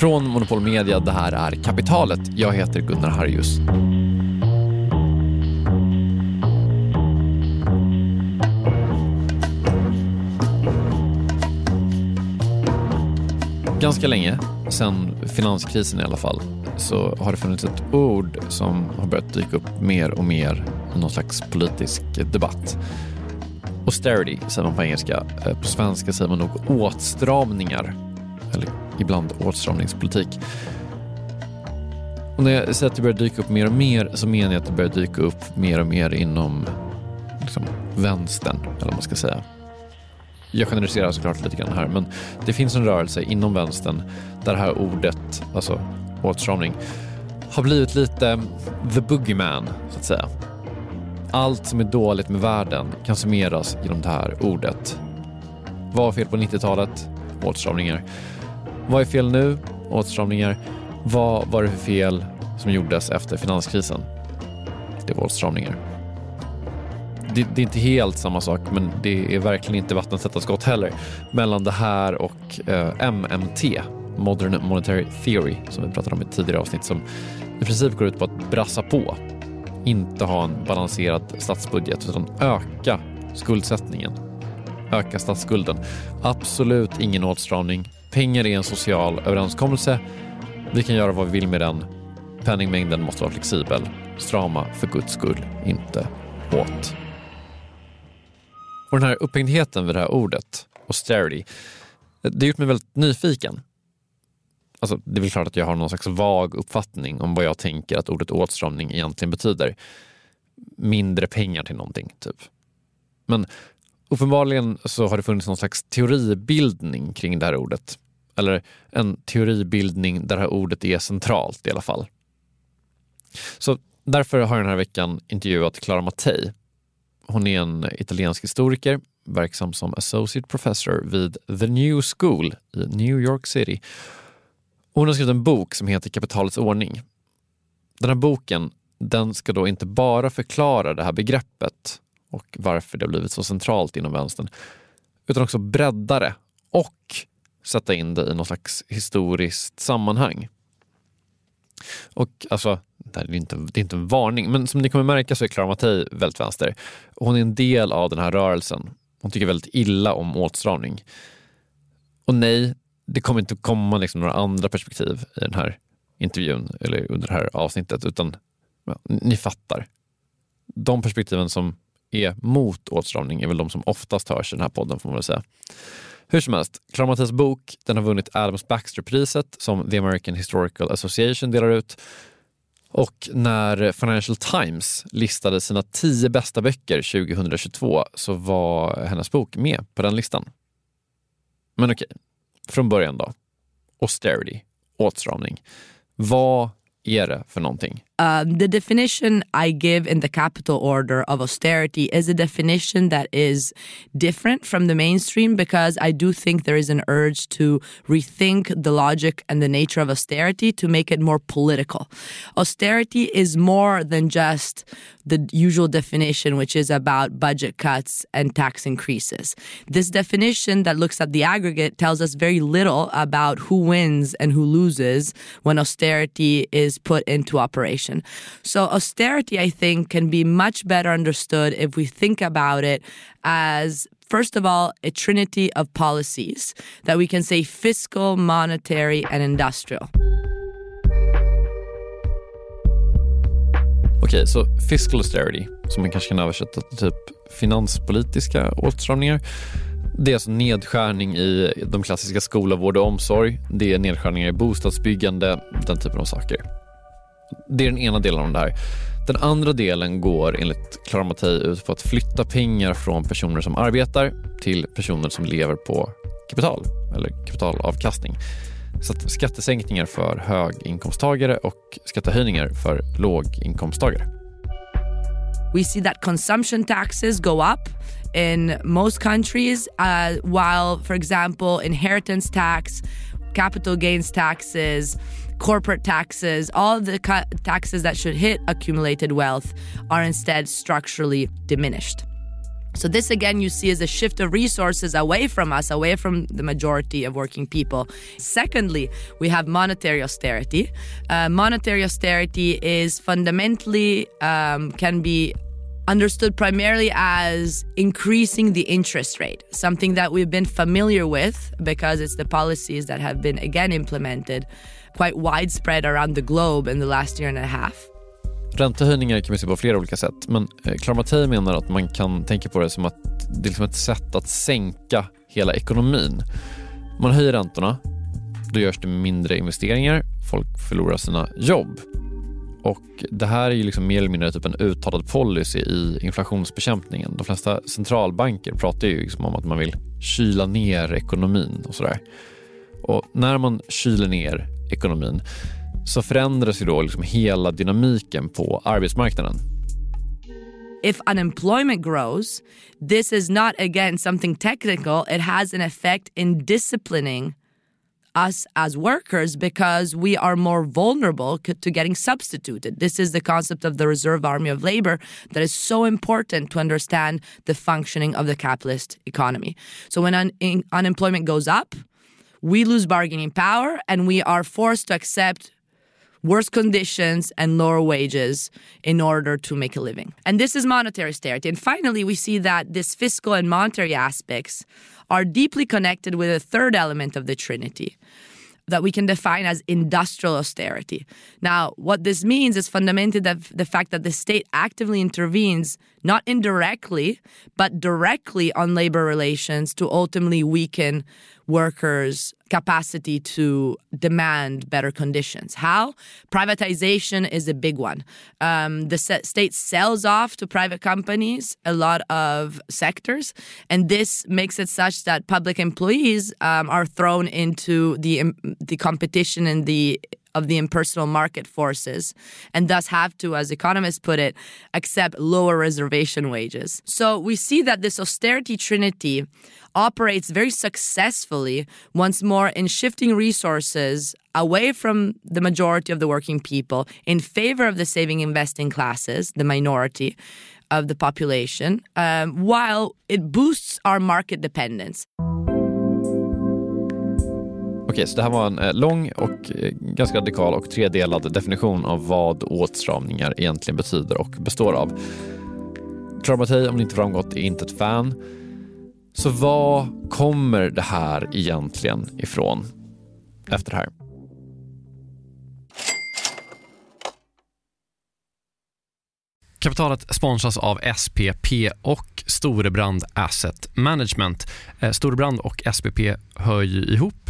Från Monopol Media, det här är Kapitalet. Jag heter Gunnar Harjus. Ganska länge, sen finanskrisen i alla fall, så har det funnits ett ord som har börjat dyka upp mer och mer i någon slags politisk debatt. Austerity säger man på engelska. Eh, på svenska säger man nog åtstramningar. Eller ibland åtstramningspolitik. Och när jag säger att det börjar dyka upp mer och mer så menar jag att det börjar dyka upp mer och mer inom liksom, vänstern, eller vad man ska säga. Jag generaliserar såklart lite grann här, men det finns en rörelse inom vänstern där det här ordet, alltså åtstramning, har blivit lite the boogeyman, så att säga. Allt som är dåligt med världen kan summeras genom det här ordet. Vad var fel på 90-talet? Åtstramningar. Vad är fel nu? Åtstramningar. Vad var det för fel som gjordes efter finanskrisen? Det var åtstramningar. Det, det, är inte helt samma sak, men det är verkligen inte vattentäta skott heller mellan det här och eh, MMT, Modern Monetary Theory, som vi pratade om i tidigare avsnitt, som i princip går ut på att brassa på, inte ha en balanserad statsbudget, utan öka skuldsättningen, öka statsskulden. Absolut ingen åtstramning, Pengar är en social överenskommelse. Vi kan göra vad vi vill med den. Penningmängden måste vara flexibel. Strama för guds skull, inte åt. Och den här upphängdheten vid det här ordet, austerity, det har gjort mig väldigt nyfiken. Alltså, det är väl klart att jag har någon slags vag uppfattning om vad jag tänker att ordet åtstramning egentligen betyder. Mindre pengar till någonting, typ. Men Uppenbarligen så har det funnits någon slags teoribildning kring det här ordet. Eller en teoribildning där det här ordet är centralt i alla fall. Så därför har jag den här veckan intervjuat Clara Mattei. Hon är en italiensk historiker verksam som associate professor vid The New School i New York City. Hon har skrivit en bok som heter Kapitalets ordning. Den här boken den ska då inte bara förklara det här begreppet och varför det har blivit så centralt inom vänstern. Utan också bredda det och sätta in det i något slags historiskt sammanhang. Och alltså, det är, inte, det är inte en varning, men som ni kommer märka så är Clara Mattei väldigt vänster. Hon är en del av den här rörelsen. Hon tycker väldigt illa om åtstramning. Och nej, det kommer inte komma liksom några andra perspektiv i den här intervjun eller under det här avsnittet, utan ja, ni fattar. De perspektiven som är mot åtstramning är väl de som oftast hörs i den här podden får man väl säga. Hur som helst, Clara Mattias bok den har vunnit Adams Baxter-priset som The American Historical Association delar ut. Och när Financial Times listade sina tio bästa böcker 2022 så var hennes bok med på den listan. Men okej, från början då. Austerity, åtstramning. Vad är det för någonting? Um, the definition I give in the capital order of austerity is a definition that is different from the mainstream because I do think there is an urge to rethink the logic and the nature of austerity to make it more political. Austerity is more than just the usual definition, which is about budget cuts and tax increases. This definition that looks at the aggregate tells us very little about who wins and who loses when austerity is put into operation. So austerity, I think, can be much better understood if we think about it as first of all, a trinity of policies that we can say fiscal, monetary, and industrial. Okej, okay, så fiscal austerity, som man kanske kan översätta till typ finanspolitiska åtstramningar, Det är alltså nedskärning i de klassiska skola, vård och omsorg. Det är nedskärningar i bostadsbyggande, den typen av saker. Det är den ena delen av det här. Den andra delen går enligt Clara Mattei ut på att flytta pengar från personer som arbetar till personer som lever på kapital eller kapitalavkastning. Så att skattesänkningar för höginkomsttagare och skattehöjningar för låginkomsttagare. We see that consumption taxes go up in most countries, uh, while, for example, inheritance tax, capital gains taxes, corporate taxes, all the taxes that should hit accumulated wealth are instead structurally diminished. So, this again, you see is a shift of resources away from us, away from the majority of working people. Secondly, we have monetary austerity. Uh, monetary austerity is fundamentally um, can be understood primarily as increasing the interest rate, something that we've been familiar with because it's the policies that have been again implemented quite widespread around the globe in the last year and a half. Räntehöjningar kan vi se på flera olika sätt, men eh, Clara Mattei menar att man kan tänka på det som att det är liksom ett sätt att sänka hela ekonomin. Man höjer räntorna, då görs det mindre investeringar, folk förlorar sina jobb. Och Det här är ju liksom mer eller mindre typ en uttalad policy i inflationsbekämpningen. De flesta centralbanker pratar ju liksom om att man vill kyla ner ekonomin och sådär. Och när man kyler ner ekonomin så förändras ju då liksom hela dynamiken på arbetsmarknaden. If unemployment grows, this is not again something technical. It has an effect in disciplining us as workers because we are more vulnerable to getting substituted. This is the concept of the reserve army of labor that is so important to understand the functioning of the capitalist economy. So when un- unemployment goes up, we lose bargaining power and we are forced to accept worse conditions and lower wages in order to make a living. And this is monetary austerity. And finally, we see that this fiscal and monetary aspects are deeply connected with a third element of the Trinity that we can define as industrial austerity. Now, what this means is fundamentally the, the fact that the state actively intervenes, not indirectly, but directly on labor relations to ultimately weaken workers' capacity to demand better conditions. How? Privatization is a big one. Um, the state sells off to private companies a lot of sectors, and this makes it such that public employees um, are thrown into the the competition and the of the impersonal market forces and thus have to, as economists put it, accept lower reservation wages. So we see that this austerity trinity operates very successfully once more in shifting resources away from the majority of the working people in favor of the saving investing classes, the minority of the population, um, while it boosts our market dependence. Okej, så det här var en eh, lång och eh, ganska radikal och tredelad definition av vad åtstramningar egentligen betyder och består av. Traumatej, om det inte framgått, är inte ett fan. Så vad kommer det här egentligen ifrån efter det här? Kapitalet sponsras av SPP och Storebrand Asset Management. Eh, Storebrand och SPP hör ju ihop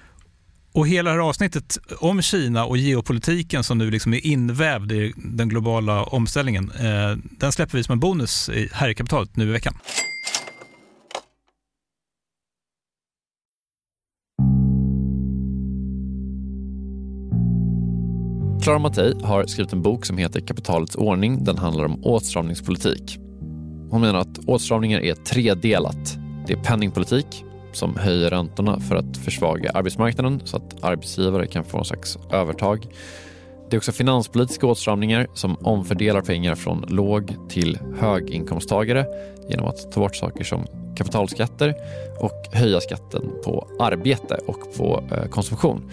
Och hela det här avsnittet om Kina och geopolitiken som nu liksom är invävd i den globala omställningen, eh, den släpper vi som en bonus här i kapitalet nu i veckan. Clara Mattei har skrivit en bok som heter Kapitalets ordning. Den handlar om åtstramningspolitik. Hon menar att åtstramningar är tredelat. Det är penningpolitik, som höjer räntorna för att försvaga arbetsmarknaden så att arbetsgivare kan få någon slags övertag. Det är också finanspolitiska åtstramningar som omfördelar pengar från låg till höginkomsttagare genom att ta bort saker som kapitalskatter och höja skatten på arbete och på eh, konsumtion.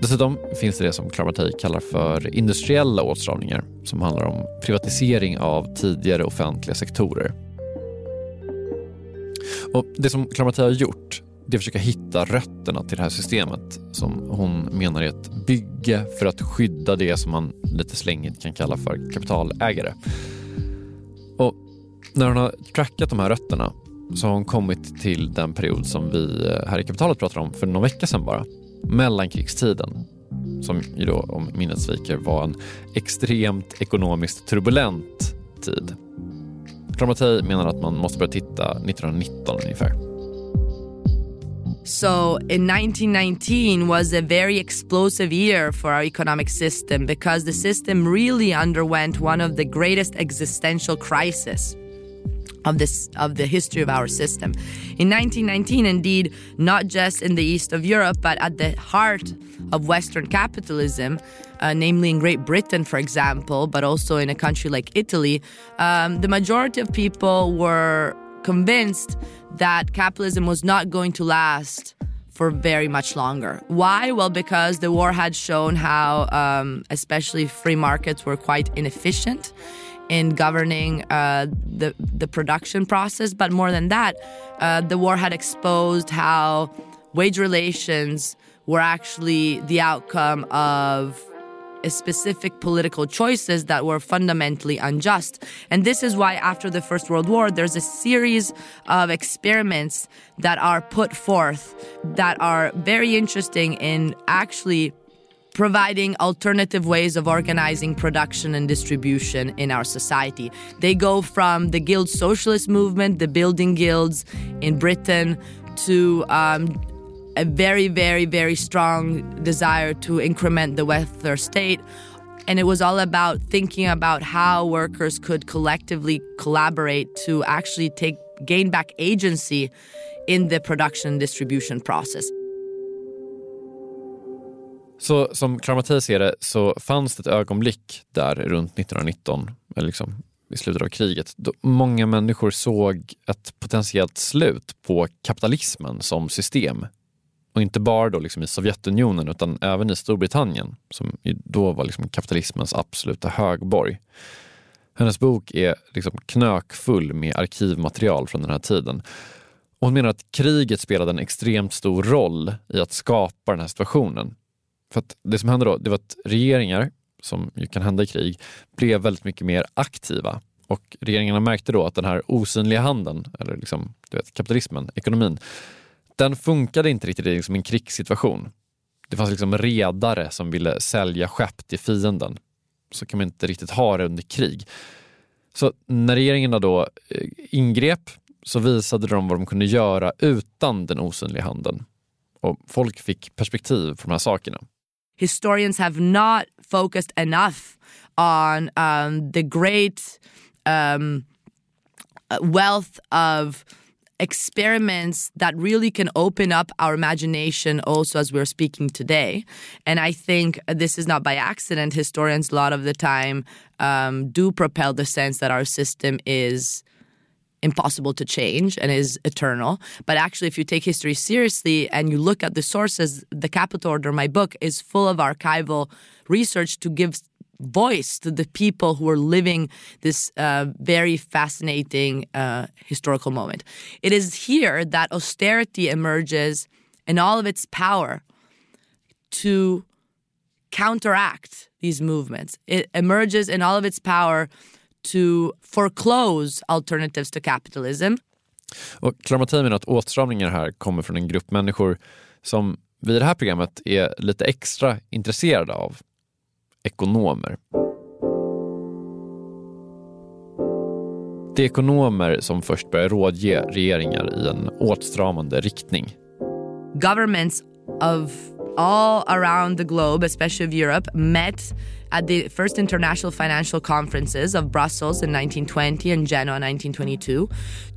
Dessutom finns det det som Clara kallar för industriella åtstramningar som handlar om privatisering av tidigare offentliga sektorer. Och Det som Clara har gjort det är att försöka hitta rötterna till det här systemet som hon menar är ett bygge för att skydda det som man lite slängigt kan kalla för kapitalägare. Och när hon har trackat de här rötterna så har hon kommit till den period som vi eh, här i Kapitalet pratade om för någon vecka sedan bara. Mellankrigstiden. Som ju då, om minnet sviker, var en extremt ekonomiskt turbulent tid. Kramatej menar att man måste börja titta 1919 ungefär. So in 1919 was a very explosive year for our economic system because the system really underwent one of the greatest existential crises of this of the history of our system. In 1919 indeed not just in the east of Europe but at the heart of western capitalism uh, namely in Great Britain for example but also in a country like Italy um, the majority of people were convinced that capitalism was not going to last for very much longer. Why? Well, because the war had shown how, um, especially free markets, were quite inefficient in governing uh, the the production process. But more than that, uh, the war had exposed how wage relations were actually the outcome of specific political choices that were fundamentally unjust. And this is why, after the First World War, there's a series of experiments that are put forth that are very interesting in actually providing alternative ways of organizing production and distribution in our society. They go from the guild socialist movement, the building guilds in Britain, to um, a very, very, very strong desire to increment the welfare state. And it was all about thinking about how workers could collectively collaborate to actually take gain back agency in the production distribution process. Så som Clara Mattei ser det så fanns det ett ögonblick där runt 1919, eller liksom i slutet av kriget, då många människor såg ett potentiellt slut på kapitalismen som system och inte bara då liksom i Sovjetunionen utan även i Storbritannien som då var liksom kapitalismens absoluta högborg. Hennes bok är liksom knökfull med arkivmaterial från den här tiden. Och hon menar att kriget spelade en extremt stor roll i att skapa den här situationen. För att det som hände då, det var att regeringar, som ju kan hända i krig, blev väldigt mycket mer aktiva. Och regeringarna märkte då att den här osynliga handeln, eller liksom, du vet, kapitalismen, ekonomin, den funkade inte riktigt i liksom en krigssituation. Det fanns liksom redare som ville sälja skepp till fienden. Så kan man inte riktigt ha det under krig. Så när regeringarna då eh, ingrep så visade de vad de kunde göra utan den osynliga handeln. Och folk fick perspektiv på de här sakerna. Historians have not focused enough on um, the great um, wealth of experiments that really can open up our imagination also as we're speaking today. And I think this is not by accident. Historians, a lot of the time, um, do propel the sense that our system is impossible to change and is eternal. But actually, if you take history seriously and you look at the sources, the Capital Order, my book, is full of archival research to give voice to the people who are living this uh, very fascinating uh, historical moment. It is here that austerity emerges in all of its power to counteract these movements. It emerges in all of its power to foreclose alternatives to capitalism. Och Clara menar att åtstramningar här kommer från en grupp människor som vi i det här programmet är lite extra intresserade av ekonomer. Det är ekonomer som först börjar rådge regeringar i en åtstramande riktning. Governments of all around the globe, especially of Europe, met at the first international financial conferences of Brussels in 1920 and Genoa in 1922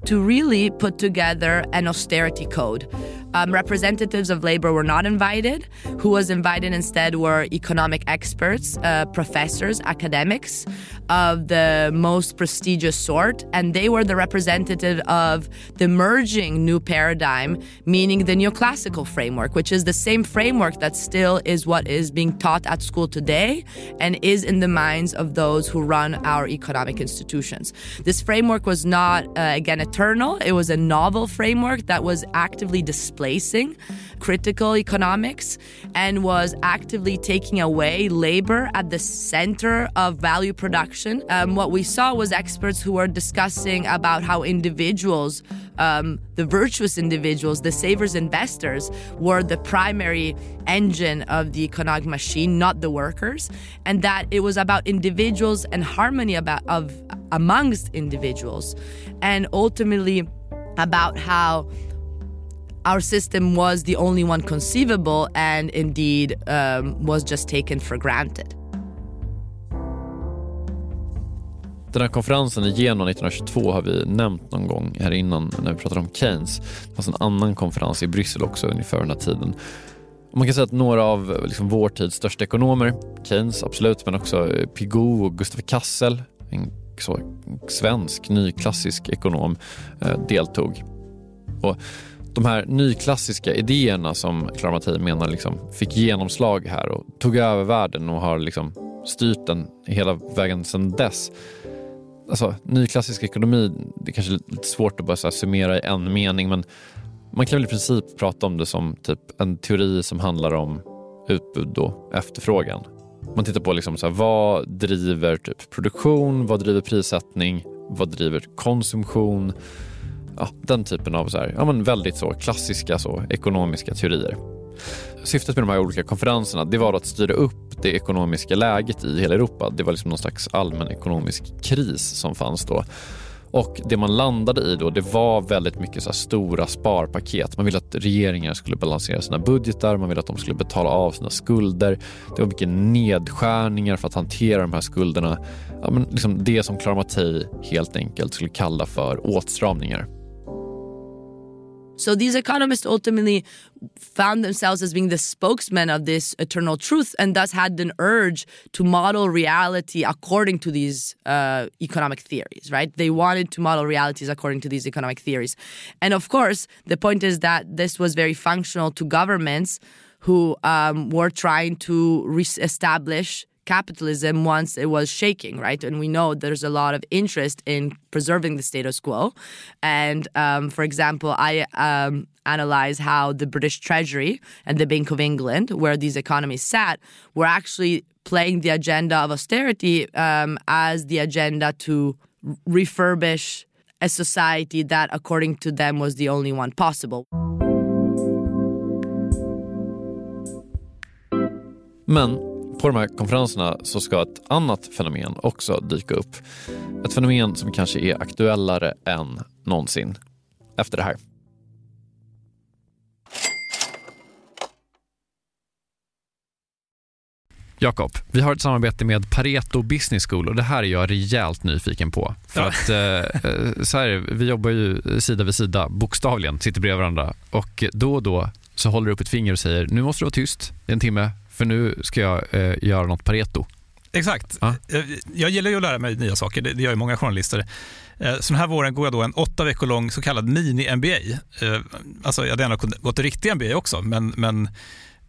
to really put together an austerity code. Um, representatives of labor were not invited. Who was invited instead were economic experts, uh, professors, academics of the most prestigious sort, and they were the representative of the emerging new paradigm, meaning the neoclassical framework, which is the same framework that still is what is being taught at school today and is in the minds of those who run our economic institutions. This framework was not, uh, again, eternal. It was a novel framework that was actively displacing critical economics and was actively taking away labor at the center of value production. Um, what we saw was experts who were discussing about how individuals, um, the virtuous individuals, the savers investors, were the primary engine of the economic machine, not the workers, and that it was about individuals and harmony about of amongst individuals, and ultimately about how our system was the only one conceivable and indeed um, was just taken for granted. Den här konferensen i Genua 1922 har vi nämnt någon gång här innan när vi pratade om Keynes. Det fanns en annan konferens i Bryssel också ungefär den här tiden. Och man kan säga att några av liksom, vår tids största ekonomer, Keynes absolut, men också Pigou och Gustav Kassel, en så, svensk nyklassisk ekonom, eh, deltog. Och de här nyklassiska idéerna som Clara Mattei menar liksom fick genomslag här och tog över världen och har liksom styrt den hela vägen sedan dess. Alltså, nyklassisk ekonomi, det är kanske lite svårt att bara så summera i en mening men man kan väl i princip prata om det som typ en teori som handlar om utbud och efterfrågan. Man tittar på liksom så här, vad driver typ produktion, vad driver prissättning, vad driver konsumtion? Ja, den typen av så här, ja, men väldigt så klassiska så, ekonomiska teorier. Syftet med de här olika konferenserna det var att styra upp det ekonomiska läget i hela Europa. Det var liksom någon slags allmän ekonomisk kris som fanns då. Och det man landade i då, det var väldigt mycket så stora sparpaket. Man ville att regeringar skulle balansera sina budgetar, man ville att de skulle betala av sina skulder. Det var mycket nedskärningar för att hantera de här skulderna. Ja, men liksom det som Clara Mattei helt enkelt skulle kalla för åtstramningar. So these economists ultimately found themselves as being the spokesmen of this eternal truth and thus had an urge to model reality according to these uh, economic theories, right? They wanted to model realities according to these economic theories. And of course, the point is that this was very functional to governments who um, were trying to re-establish capitalism once it was shaking, right? And we know there's a lot of interest in preserving the status quo. And um, for example, I um, analyze how the British Treasury and the Bank of England, where these economies sat, were actually playing the agenda of austerity um, as the agenda to refurbish a society that, according to them, was the only one possible. Men På de här konferenserna så ska ett annat fenomen också dyka upp. Ett fenomen som kanske är aktuellare än någonsin. Efter det här. Jakob, vi har ett samarbete med Pareto Business School och det här är jag rejält nyfiken på. För att eh, eh, så här, vi jobbar ju sida vid sida, bokstavligen, sitter bredvid varandra och då och då så håller du upp ett finger och säger nu måste du vara tyst, det är en timme, för nu ska jag eh, göra något Pareto. Exakt. Ja. Eh, jag gillar ju att lära mig nya saker, det, gör ju många journalister. Eh, så den här våren går jag då en åtta veckor lång så kallad mini-MBA. Eh, alltså jag hade gärna gått en riktig MBA också, men, men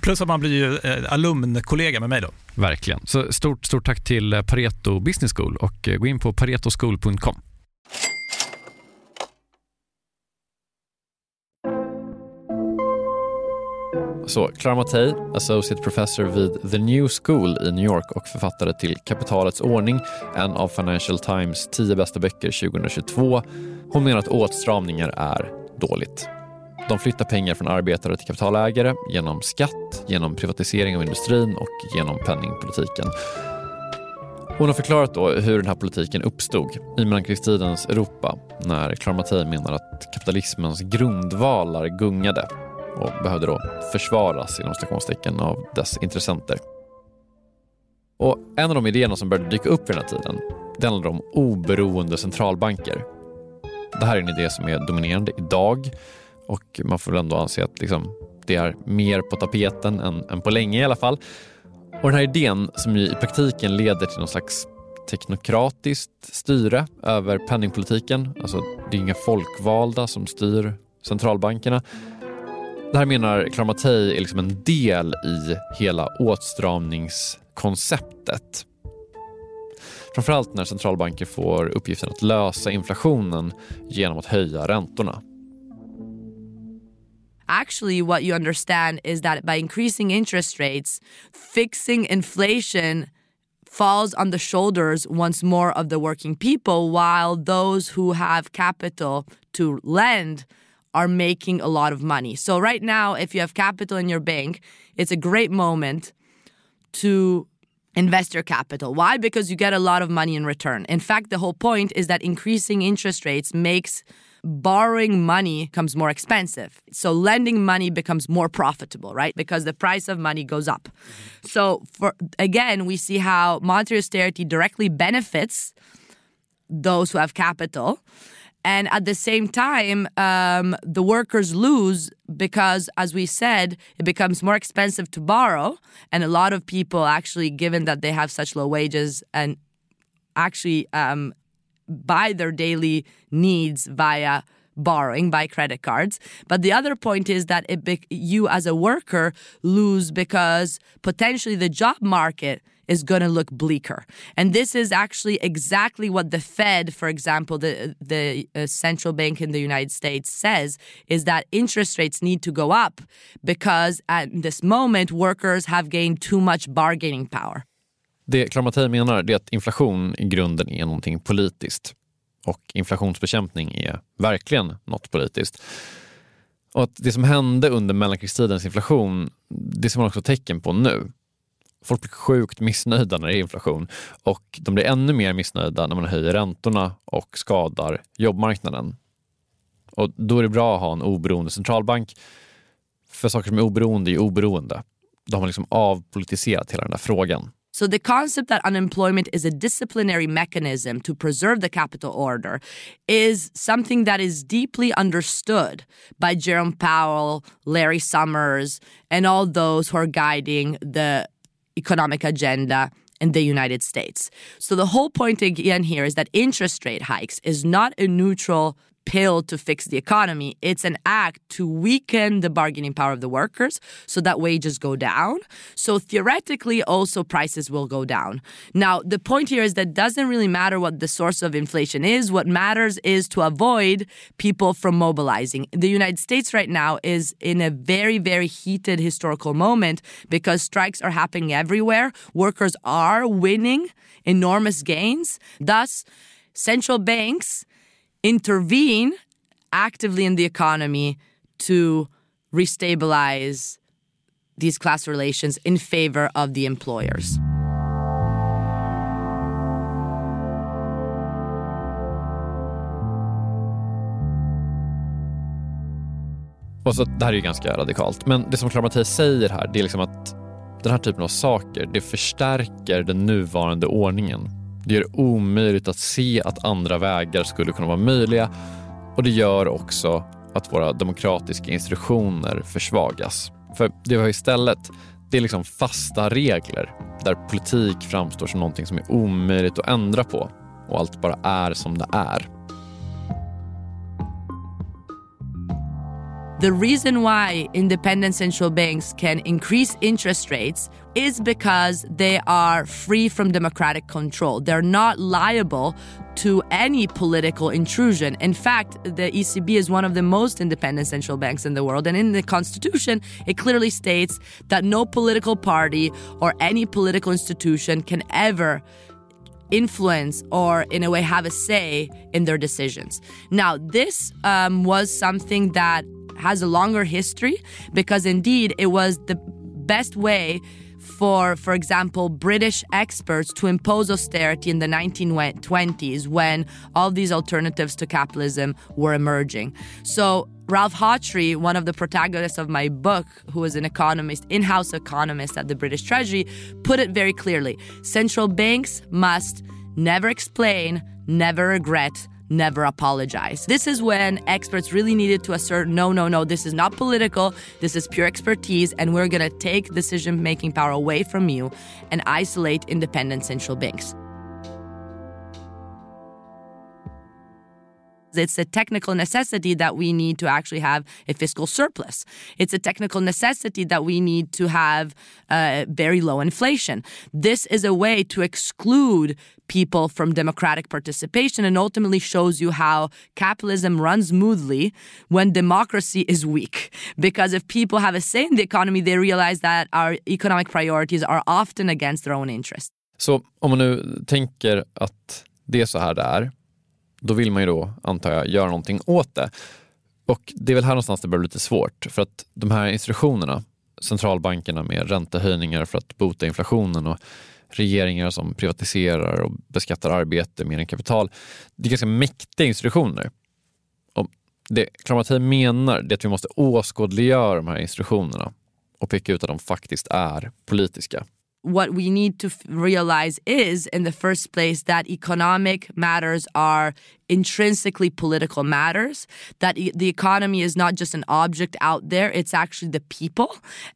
Plus att man blir ju eh, alumnkollega med mig då. verkligen. Så stort, stort tack till eh, Pareto Business School och eh, gå in på paretoschool.com. Så, Clara Mattei, Associate Professor vid The New School i New York och författare till Kapitalets ordning, en av Financial Times tio bästa böcker 2022. Hon menar att åtstramningar är dåligt. De flyttar pengar från arbetare till kapitalägare genom skatt, genom privatisering av industrin och genom penningpolitiken. Hon har förklarat då hur den här politiken uppstod i mellankrigstidens Europa när Clara Mattei menar att kapitalismens grundvalar gungade och behövde då försvaras inom stationstecken av dess intressenter. Och en av de idéerna som började dyka upp vid den här tiden det handlade om oberoende centralbanker. Det här är en idé som är dominerande idag och man får väl ändå anse att liksom, det är mer på tapeten än, än på länge i alla fall. Och den här idén som ju i praktiken leder till någon slags teknokratiskt styre över penningpolitiken. Alltså det är inga folkvalda som styr centralbankerna. Det här menar Clara är liksom en del i hela åtstramningskonceptet. Framförallt när centralbanker får uppgiften att lösa inflationen genom att höja räntorna. Actually what you understand is that by increasing interest rates, fixing inflation falls on the shoulders once more of the working people, while those who have capital to lend are making a lot of money. So, right now, if you have capital in your bank, it's a great moment to invest your capital. Why? Because you get a lot of money in return. In fact, the whole point is that increasing interest rates makes borrowing money becomes more expensive. So lending money becomes more profitable, right? Because the price of money goes up. So for again, we see how monetary austerity directly benefits those who have capital. And at the same time, um, the workers lose because, as we said, it becomes more expensive to borrow. And a lot of people, actually, given that they have such low wages and actually um, buy their daily needs via borrowing by credit cards. But the other point is that it you as a worker lose because potentially the job market is going to look bleaker. And this is actually exactly what the Fed, for example, the the uh, central bank in the United States says is that interest rates need to go up because at this moment workers have gained too much bargaining power. Det Clara Mattei menar är att inflation i grunden är någonting politiskt. Och inflationsbekämpning är verkligen något politiskt. Och att det som hände under mellankrigstidens inflation, det ser man också tecken på nu. Folk blir sjukt missnöjda när det är inflation och de blir ännu mer missnöjda när man höjer räntorna och skadar jobbmarknaden. Och då är det bra att ha en oberoende centralbank. För saker som är oberoende är oberoende. Då har man liksom avpolitiserat hela den där frågan. So the concept that unemployment is a disciplinary mechanism to preserve the capital order is something that is deeply understood by Jerome Powell, Larry Summers, and all those who are guiding the economic agenda in the United States. So the whole point again here is that interest rate hikes is not a neutral pill to fix the economy. It's an act to weaken the bargaining power of the workers so that wages go down. So theoretically, also prices will go down. Now, the point here is that doesn't really matter what the source of inflation is. What matters is to avoid people from mobilizing. The United States right now is in a very, very heated historical moment because strikes are happening everywhere. Workers are winning enormous gains. Thus, central banks intervene actively in the economy to restabilize these class relations in favor of the employers. Och så, det här är ju ganska radikalt, men det som Clara Mattias säger här, det är liksom att den här typen av saker, det förstärker den nuvarande ordningen det gör det omöjligt att se att andra vägar skulle kunna vara möjliga och det gör också att våra demokratiska institutioner försvagas. För det vi har istället, det är liksom fasta regler där politik framstår som någonting som är omöjligt att ändra på och allt bara är som det är. The reason why independent central banks can increase interest rates is because they are free from democratic control. They're not liable to any political intrusion. In fact, the ECB is one of the most independent central banks in the world. And in the constitution, it clearly states that no political party or any political institution can ever influence or in a way have a say in their decisions. Now, this um, was something that has a longer history because indeed it was the best way for, for example, British experts to impose austerity in the 1920s when all these alternatives to capitalism were emerging. So, Ralph Hawtrey, one of the protagonists of my book, who was an economist, in house economist at the British Treasury, put it very clearly central banks must never explain, never regret, never apologize. This is when experts really needed to assert no, no, no, this is not political, this is pure expertise, and we're to take decision making power away from you and isolate independent central banks. It's a technical necessity that we need to actually have a fiscal surplus. It's a technical necessity that we need to have uh, very low inflation. This is a way to exclude people from democratic participation and ultimately shows you how capitalism runs smoothly when democracy is weak. Because if people have a say in the economy, they realize that our economic priorities are often against their own interests. Så om man nu tänker att det är så här det är då vill man ju då, antar jag, göra någonting åt det. Och det är väl här någonstans det börjar bli lite svårt. För att de här institutionerna, centralbankerna med räntehöjningar för att bota inflationen och regeringar som privatiserar och beskattar arbete mer än kapital. Det är ganska mäktiga institutioner. Och det Kramati menar är att vi måste åskådliggöra de här institutionerna och peka ut att de faktiskt är politiska. What we need to realize is, in the first place, that economic matters are intrinsically political matters, that the economy is not just an object out there, it's actually the people.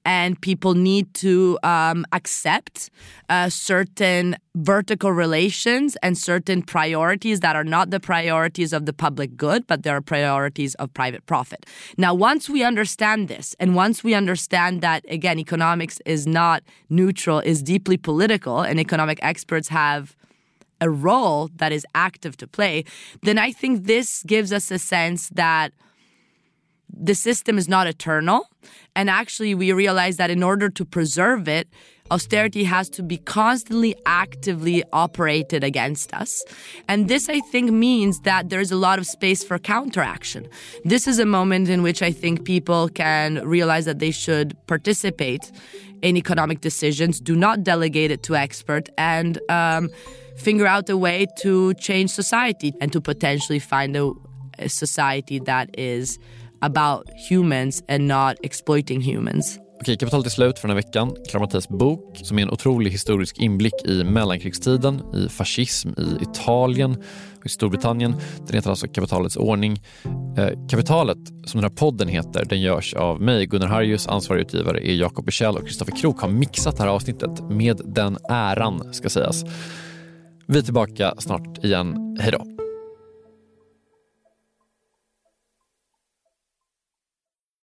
And people need to um, accept uh, certain vertical relations and certain priorities that are not the priorities of the public good, but they are priorities of private profit. Now, once we understand this, and once we understand that, again, economics is not neutral, is deeply political, and economic experts have a role that is active to play, then I think this gives us a sense that the system is not eternal. And actually, we realize that in order to preserve it, austerity has to be constantly actively operated against us. And this, I think, means that there's a lot of space for counteraction. This is a moment in which I think people can realize that they should participate in economic decisions, do not delegate it to experts, and um, figure out a way to change society and to potentially find a, a society that is about humans and not exploiting humans. Okej, kapitalet är slut för den här veckan. Clara-Mathias bok som är en otrolig historisk inblick i mellankrigstiden, i fascism i Italien och i Storbritannien. Den heter alltså Kapitalets ordning. Eh, kapitalet, som den här podden heter, den görs av mig, Gunnar Harjus. Ansvarig utgivare är Jakob Bursell och Kristoffer Krook har mixat det här avsnittet med den äran, ska sägas. Vi är tillbaka snart igen. Hej då.